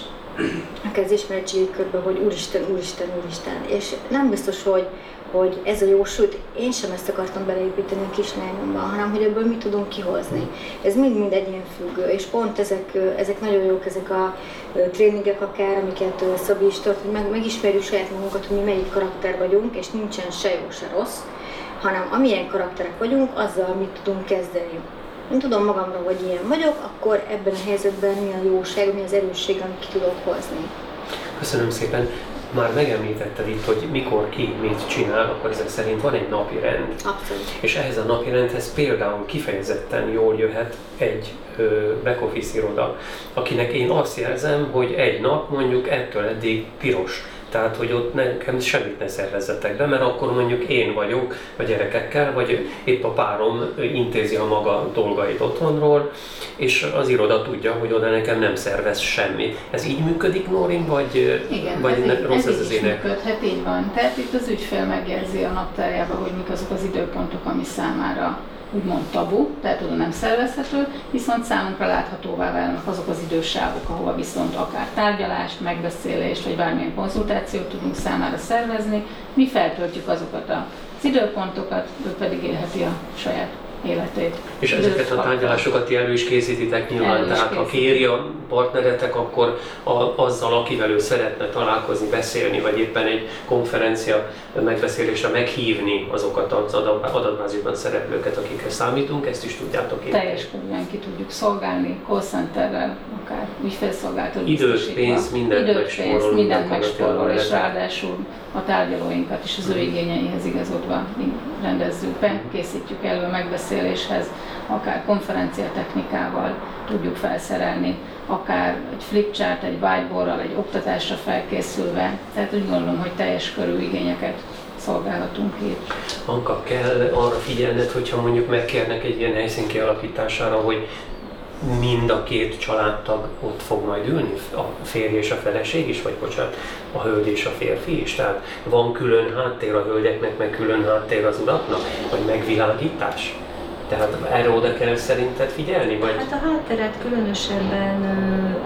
akár az ismeretségi körben, hogy úristen, úristen, úristen. És nem biztos, hogy, hogy ez a jó, sőt, én sem ezt akartam beleépíteni a kislányomba, hanem hogy ebből mit tudunk kihozni. Ez mind-mind egyén függő, és pont ezek, ezek nagyon jók, ezek a tréningek akár, amiket Szabi is tart, hogy meg, megismerjük saját magunkat, hogy mi melyik karakter vagyunk, és nincsen se jó, se rossz, hanem amilyen karakterek vagyunk, azzal mit tudunk kezdeni. Én tudom magamról, hogy ilyen vagyok, akkor ebben a helyzetben mi a jóság, mi az erősség, amit ki tudok hozni. Köszönöm szépen. Már megemlítetted itt, hogy mikor ki mit csinál, akkor ezek szerint van egy napi rend. Abszolút. És ehhez a napi rendhez például kifejezetten jól jöhet egy back office iroda, akinek én azt jelzem, hogy egy nap mondjuk ettől eddig piros. Tehát, hogy ott nekem semmit ne szervezzetek be, mert akkor mondjuk én vagyok a gyerekekkel, vagy épp a párom intézi a maga dolgait otthonról, és az iroda tudja, hogy oda nekem nem szervez semmi. Ez így működik, Norin, vagy, Igen, vagy ez, ne, így, rossz ez ez az ének? működhet, így van. Tehát itt az ügyfél megjelzi a naptárjába, hogy mik azok az időpontok, ami számára úgymond tabu, tehát oda nem szervezhető, viszont számunkra láthatóvá válnak azok az idősávok, ahova viszont akár tárgyalást, megbeszélést, vagy bármilyen konzultációt tudunk számára szervezni. Mi feltöltjük azokat az időpontokat, ő pedig élheti a saját életét. És ezeket a tárgyalásokat ti elő is készítitek nyilván, Elő tehát ha a partneretek, akkor a, azzal, akivel ő szeretne találkozni, beszélni, vagy éppen egy konferencia megbeszélésre meghívni azokat az adat- adatbázisban szereplőket, akikre számítunk, ezt is tudjátok én. teljes körülön ki tudjuk szolgálni, call centerrel, akár ügyfélszolgáltat Időt, pénzt, mindent Időt, pénzt, mindent megspórol, és ráadásul a tárgyalóinkat is az ő igényeihez igazodva rendezzük be, készítjük elő a megbeszéléshez, akár konferencia technikával tudjuk felszerelni, akár egy flipchart, egy whiteboardral, egy oktatásra felkészülve. Tehát úgy gondolom, hogy teljes körű igényeket szolgálhatunk itt. Anka, kell arra figyelned, hogyha mondjuk megkérnek egy ilyen helyszín kialakítására, hogy mind a két családtag ott fog majd ülni, a férj és a feleség is, vagy bocsánat, a hölgy és a férfi is. Tehát van külön háttér a hölgyeknek, meg külön háttér az uraknak, vagy megvilágítás. Tehát erre oda kell szerinted figyelni, vagy Hát a hátteret különösebben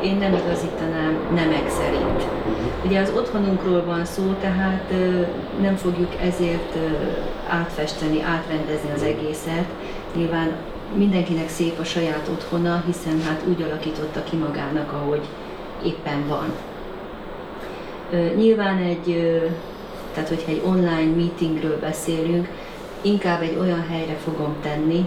én nem igazítanám nemek szerint. Ugye az otthonunkról van szó, tehát nem fogjuk ezért átfesteni, átrendezni az egészet. Nyilván mindenkinek szép a saját otthona, hiszen hát úgy alakította ki magának, ahogy éppen van. Nyilván egy, tehát hogyha egy online meetingről beszélünk, inkább egy olyan helyre fogom tenni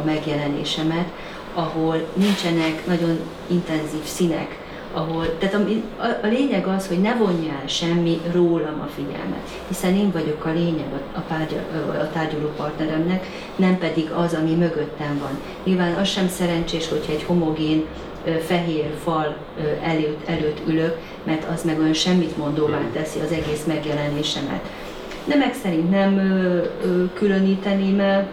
a megjelenésemet, ahol nincsenek nagyon intenzív színek, ahol, tehát a, a, a lényeg az, hogy ne vonja el semmi rólam a figyelmet, hiszen én vagyok a lényeg a, a, párgya, a tárgyaló partneremnek, nem pedig az, ami mögöttem van. Nyilván az sem szerencsés, hogyha egy homogén fehér fal előtt, előtt ülök, mert az meg olyan semmit mondóvá teszi az egész megjelenésemet. Nemek szerint nem ö, ö, különíteném el,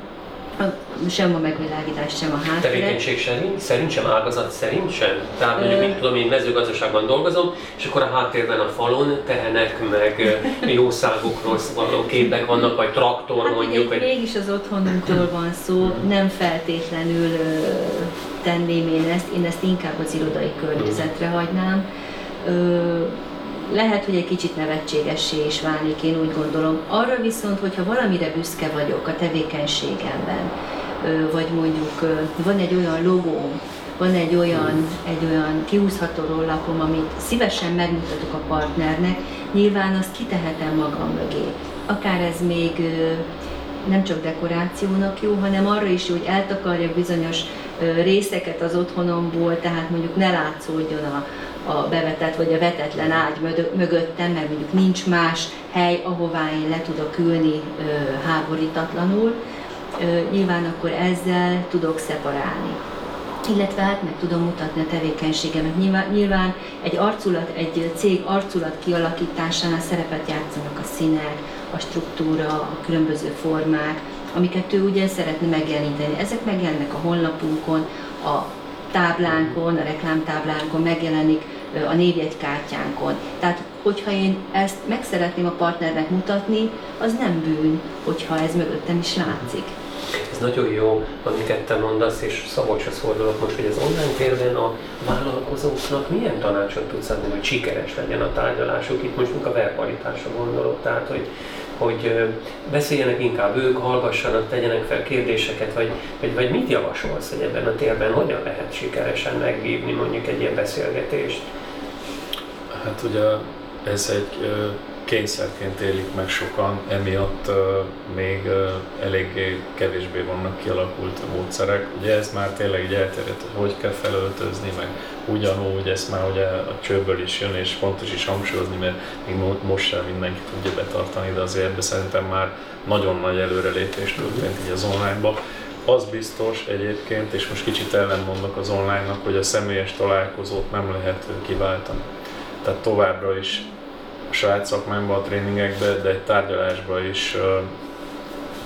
a- sem a megvilágítás, sem a hátteret. tevékenység szerint, szerint sem, ágazat szerint sem? Tehát mondjuk, mit tudom, én mezőgazdaságban dolgozom, és akkor a háttérben a falon tehenek, meg jószágokról szóló képek vannak, vagy traktor Hát mondjuk, vagy mégis az otthonunkról van szó, nem feltétlenül tenném én ezt, én ezt inkább az irodai környezetre hagynám. Ö, lehet, hogy egy kicsit nevetségessé is válik, én úgy gondolom. Arra viszont, hogyha valamire büszke vagyok a tevékenységemben, vagy mondjuk van egy olyan logóm, van egy olyan, egy olyan kihúzható rollapom, amit szívesen megmutatok a partnernek, nyilván azt kitehetem magam mögé. Akár ez még nem csak dekorációnak jó, hanem arra is hogy eltakarja bizonyos részeket az otthonomból, tehát mondjuk ne látszódjon a, a bevetett vagy a vetetlen ágy mögöttem, mert mondjuk nincs más hely, ahová én le tudok ülni háborítatlanul. Nyilván akkor ezzel tudok szeparálni illetve hát meg tudom mutatni a tevékenységemet. Nyilván, nyilván egy arculat, egy cég arculat kialakításánál szerepet játszanak a színek, a struktúra, a különböző formák, amiket ő ugye szeretne megjeleníteni. Ezek megjelennek a honlapunkon, a táblánkon, a reklámtáblánkon, megjelenik a névjegykártyánkon. Tehát, hogyha én ezt meg szeretném a partnernek mutatni, az nem bűn, hogyha ez mögöttem is látszik. Ez nagyon jó, amiket te mondasz, és Szabolcshoz fordulok most, hogy az online térben a vállalkozóknak milyen tanácsot tudsz adni, hogy sikeres legyen a tárgyalásuk. Itt most a verbalitásra gondolok, tehát hogy hogy beszéljenek inkább ők, hallgassanak, tegyenek fel kérdéseket, vagy, vagy, vagy mit javasolsz, hogy ebben a térben hogyan lehet sikeresen megvívni mondjuk egy ilyen beszélgetést? Hát ugye ez egy kényszerként élik meg sokan, emiatt még eléggé kevésbé vannak kialakult a módszerek. Ugye ez már tényleg így elterjedt, hogy hogy kell felöltözni, meg ugyanúgy, ezt már ugye a csőből is jön, és fontos is hangsúlyozni, mert még most sem mindenki tudja betartani, de azért ebben szerintem már nagyon nagy előrelépés történt így az online-ba. Az biztos egyébként, és most kicsit ellenmondok az online-nak, hogy a személyes találkozót nem lehet kiváltani. Tehát továbbra is a saját szakmámban, a tréningekben, de egy tárgyalásban is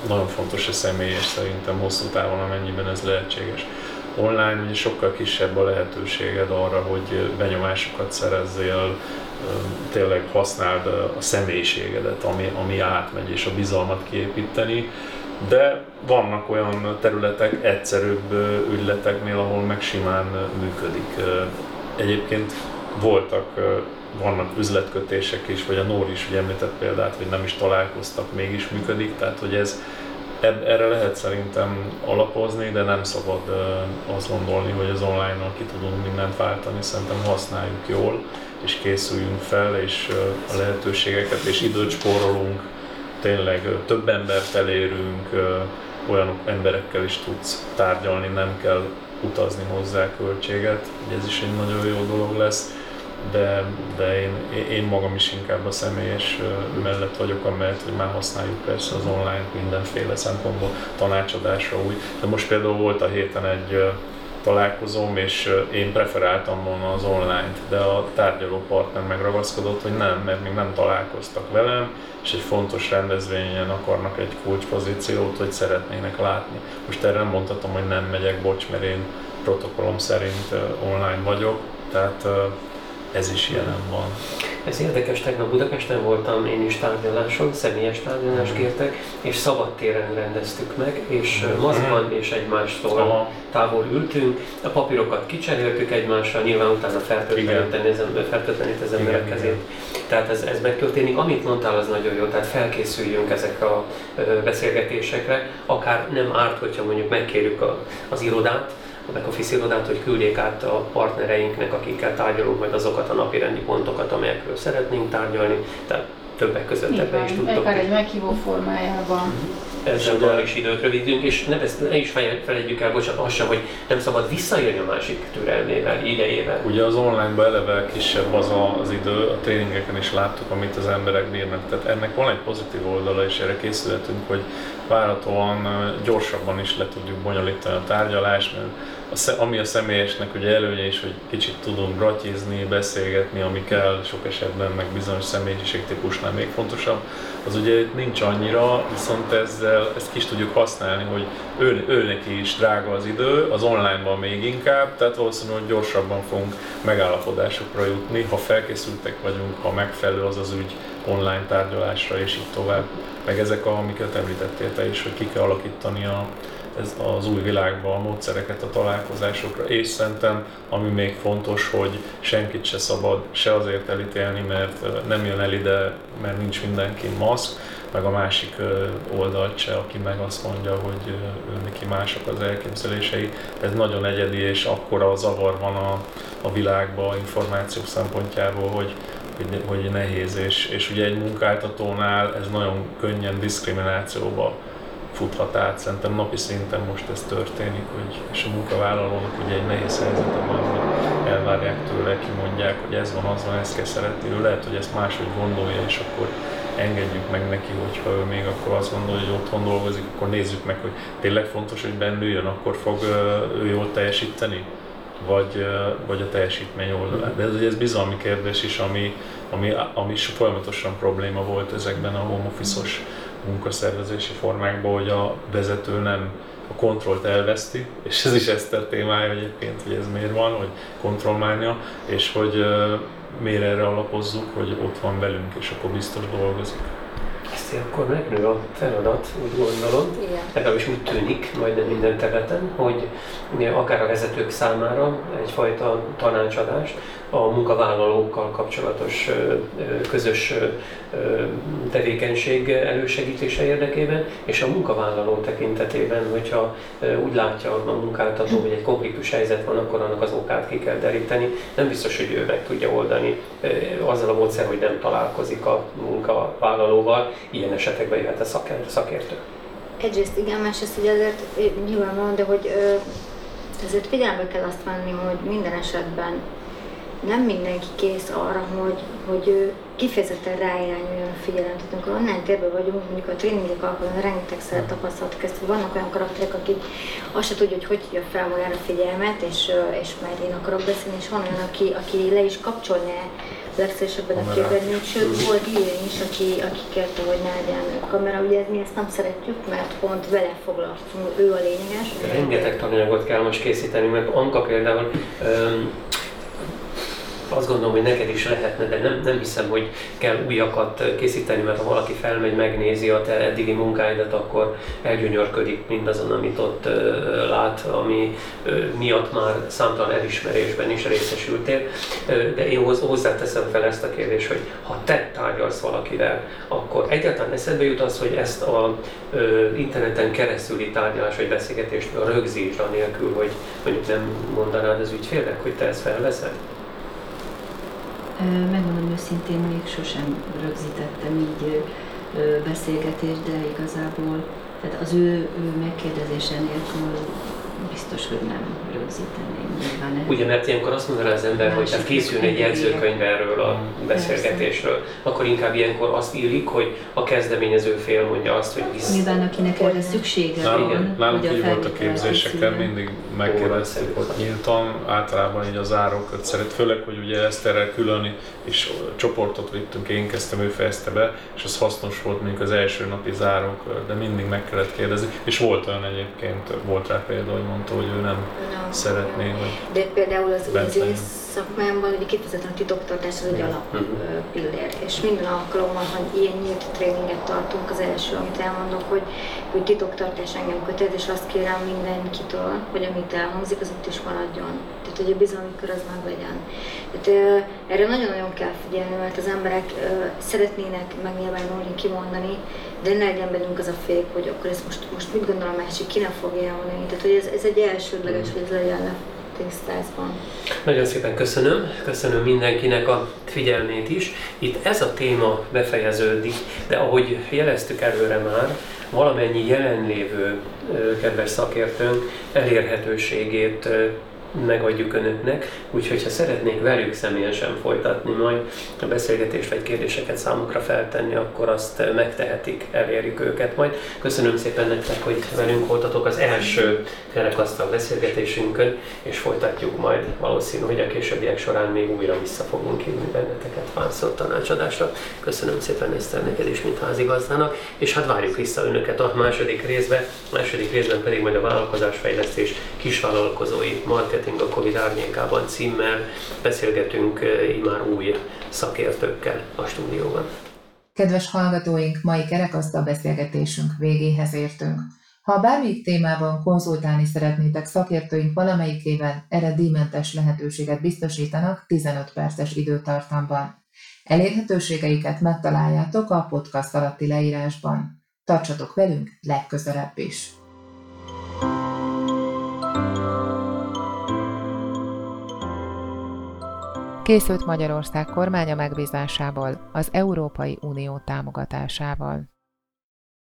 nagyon fontos a személyes szerintem hosszú távon, amennyiben ez lehetséges. Online ugye sokkal kisebb a lehetőséged arra, hogy benyomásokat szerezzél, tényleg használd a személyiségedet, ami, ami átmegy, és a bizalmat kiépíteni. De vannak olyan területek, egyszerűbb ügyleteknél, ahol meg simán működik. Egyébként voltak vannak üzletkötések is, vagy a Nóri is ugye említett példát, hogy nem is találkoztak, mégis működik, tehát hogy ez erre lehet szerintem alapozni, de nem szabad azt gondolni, hogy az online-nal ki tudunk mindent váltani, szerintem használjuk jól, és készüljünk fel, és a lehetőségeket és időt spórolunk, tényleg több embert elérünk, olyan emberekkel is tudsz tárgyalni, nem kell utazni hozzá költséget, ez is egy nagyon jó dolog lesz de, de én, én magam is inkább a személyes mellett vagyok, amelyet hogy már használjuk persze az online mindenféle szempontból tanácsadásra úgy. De most például volt a héten egy találkozóm, és én preferáltam volna az online-t, de a tárgyaló partner megragaszkodott, hogy nem, mert még nem találkoztak velem, és egy fontos rendezvényen akarnak egy kulcspozíciót, hogy szeretnének látni. Most erre nem mondhatom, hogy nem megyek, bocs, mert én protokollom szerint online vagyok, tehát ez is jelen van. Ez érdekes, tegnap Budapesten voltam én is tárgyaláson, személyes tárgyalást mhm. kértek, és szabadtéren rendeztük meg, és mhm. maszkban és egymástól Aha. távol ültünk, a papírokat kicseréltük egymással, nyilván utána fertőtlenít az emberek kezét. Tehát ez, ez megtörténik. Amit mondtál, az nagyon jó, tehát felkészüljünk ezekre a beszélgetésekre, akár nem árt, hogyha mondjuk megkérjük a, az irodát, a back office irodát, hogy küldjék át a partnereinknek, akikkel tárgyalunk majd azokat a napi rendi pontokat, amelyekről szeretnénk tárgyalni. Tehát többek között ebben is tudtok. Akár egy meghívó formájában. Mhm. Ezzel már is időt rövidítünk, és ne, ezt ne is felejtjük el, bocsánat, az sem, hogy nem szabad visszaélni a másik türelmével, idejével. Ugye az online-ban eleve kisebb az a, az idő, a tréningeken is láttuk, amit az emberek bírnak. Tehát ennek van egy pozitív oldala, és erre készülhetünk, hogy várhatóan gyorsabban is le tudjuk bonyolítani a tárgyalást, mert ami a személyesnek ugye előnye is, hogy kicsit tudunk gratizni, beszélgetni, ami kell, sok esetben meg bizonyos személyiségtípusnál még fontosabb, az ugye itt nincs annyira, viszont ezzel ezt kis tudjuk használni, hogy ő, ő neki is drága az idő, az online-ban még inkább, tehát valószínűleg gyorsabban fogunk megállapodásokra jutni, ha felkészültek vagyunk, ha megfelelő az az ügy online tárgyalásra és így tovább. Meg ezek, a, amiket említettél te is, hogy ki kell alakítani a ez az új világban a módszereket a találkozásokra, és szerintem ami még fontos, hogy senkit se szabad se azért elítélni, mert nem jön el ide, mert nincs mindenki maszk, meg a másik oldalt se, aki meg azt mondja, hogy neki mások az elképzelései. Ez nagyon egyedi, és akkora a zavar van a, a világban információk szempontjából, hogy, hogy, hogy nehéz, és, és ugye egy munkáltatónál ez nagyon könnyen diszkriminációba futhat át. Szerintem napi szinten most ez történik, hogy, és a munkavállalónak ugye egy nehéz helyzete van, hogy elvárják tőle, kimondják, hogy ez van, az van, ezt kell szeretni. Ő lehet, hogy ezt máshogy gondolja, és akkor engedjük meg neki, hogyha ő még akkor azt gondolja, hogy otthon dolgozik, akkor nézzük meg, hogy tényleg fontos, hogy bennüljön, akkor fog ő jól teljesíteni, vagy, vagy a teljesítmény oldalán. De ez, ez bizalmi kérdés is, ami, ami, ami folyamatosan probléma volt ezekben a home office-os munkaszervezési formákban, hogy a vezető nem a kontrollt elveszti, és ez is Eszter témája egyébként, hogy ez miért van, hogy kontrollmánja, és hogy miért erre alapozzuk, hogy ott van velünk, és akkor biztos dolgozik. Ezt akkor megnő a feladat, úgy gondolom, legalábbis úgy tűnik majd minden területen, hogy akár a vezetők számára egyfajta tanácsadást, a munkavállalókkal kapcsolatos közös tevékenység elősegítése érdekében, és a munkavállaló tekintetében, hogyha úgy látja a munkáltató, hogy egy konfliktus helyzet van, akkor annak az okát ki kell deríteni. Nem biztos, hogy ő meg tudja oldani azzal a módszer, hogy nem találkozik a munkavállalóval. Ilyen esetekben jöhet a szakértő. Egyrészt igen, másrészt ugye azért nyilvánvalóan, de hogy ezért figyelembe kell azt venni, hogy minden esetben nem mindenki kész arra, hogy, hogy kifejezetten ráirányuljon a figyelem. Tehát amikor online térben vagyunk, mondjuk a tréningek alkalmával rengetegszer tapasztaltuk ezt, hogy vannak olyan karakterek, akik azt se tudja, hogy hogy tudja fel magára a figyelmet, és, és már én akarok beszélni, és van olyan, aki, aki le is kapcsolná legszélesebben a képernyőt, sőt volt ilyen is, aki, aki kérte, hogy ne legyen kamera, ugye mi ezt nem szeretjük, mert pont vele foglalkozunk, ő a lényeges. Rengeteg tananyagot kell most készíteni, mert Anka például um, azt gondolom, hogy neked is lehetne, de nem, nem hiszem, hogy kell újakat készíteni, mert ha valaki felmegy, megnézi a te eddigi munkáidat, akkor elgyönyörködik mindazon, amit ott lát, ami miatt már számtalan elismerésben is részesültél. De én hozzáteszem fel ezt a kérdést, hogy ha te tárgyalsz valakivel, akkor egyáltalán eszedbe jut az, hogy ezt a interneten keresztüli tárgyalás vagy beszélgetést rögzíts anélkül, hogy mondjuk nem mondanád az ügyfélnek, hogy te ezt felveszed? Megmondom őszintén, még sosem rögzítettem így beszélgetést, de igazából tehát az ő, ő megkérdezése nélkül biztos, hogy nem rögzíteném nyilván. Ugye, mert ilyenkor azt mondaná az ember, hogy hát készül egy jegyzőkönyv erről a beszélgetésről, Persze. akkor inkább ilyenkor azt írjuk, hogy a kezdeményező fél mondja azt, hogy visz. Nyilván akinek erre szüksége nálunk, van. Nálunk így volt a képzéseken, mindig megkérdeztük ott nyíltan, általában így az árokat szeret, főleg, hogy ugye ezt erre külön és csoportot vittünk, én kezdtem, ő fejezte be, és az hasznos volt mondjuk az első napi zárók, de mindig meg kellett kérdezni, és volt olyan egyébként, volt rá példa, hogy mondta, hogy ő nem, nem szeretné, hogy De például az üzés szakmámban ugye kifejezetten a titoktartás az egy alap mhm. pillér, és minden alkalommal, hogy ilyen nyílt tréninget tartunk, az első, amit elmondok, hogy, hogy titoktartás engem kötet, és azt kérem mindenkitől, hogy amit elhangzik, az ott is maradjon. Tehát, hogy a bizalmi kör az meg legyen. Tehát, erre nagyon-nagyon kell figyelni, mert az emberek szeretnének megnyilvánulni, kimondani, de ne legyen bennünk az a fék, hogy akkor ez most, most mit gondol a másik, ki nem fogja elmondani. Tehát, hogy ez, ez egy elsődleges, hogy ez legyen tisztázban. Nagyon szépen köszönöm, köszönöm mindenkinek a figyelmét is. Itt ez a téma befejeződik, de ahogy jeleztük előre már, valamennyi jelenlévő kedves szakértőnk elérhetőségét megadjuk önöknek, úgyhogy ha szeretnék velük személyesen folytatni majd a beszélgetést vagy kérdéseket számukra feltenni, akkor azt megtehetik, elérjük őket majd. Köszönöm szépen nektek, hogy velünk voltatok az első kerekasztal beszélgetésünkön, és folytatjuk majd valószínű, hogy a későbbiek során még újra vissza fogunk hívni benneteket párszor tanácsadásra. Köszönöm szépen Eszter neked is, mint házigazdának, és hát várjuk vissza önöket a második részbe, a második részben pedig majd a vállalkozásfejlesztés kisvállalkozói marketing Marketing a Covid árnyékában címmel beszélgetünk eh, már új szakértőkkel a stúdióban. Kedves hallgatóink, mai kerekasztal beszélgetésünk végéhez értünk. Ha bármelyik témában konzultálni szeretnétek szakértőink valamelyikével, erre díjmentes lehetőséget biztosítanak 15 perces időtartamban. Elérhetőségeiket megtaláljátok a podcast alatti leírásban. Tartsatok velünk legközelebb is! Készült Magyarország kormánya megbízásából az Európai Unió támogatásával.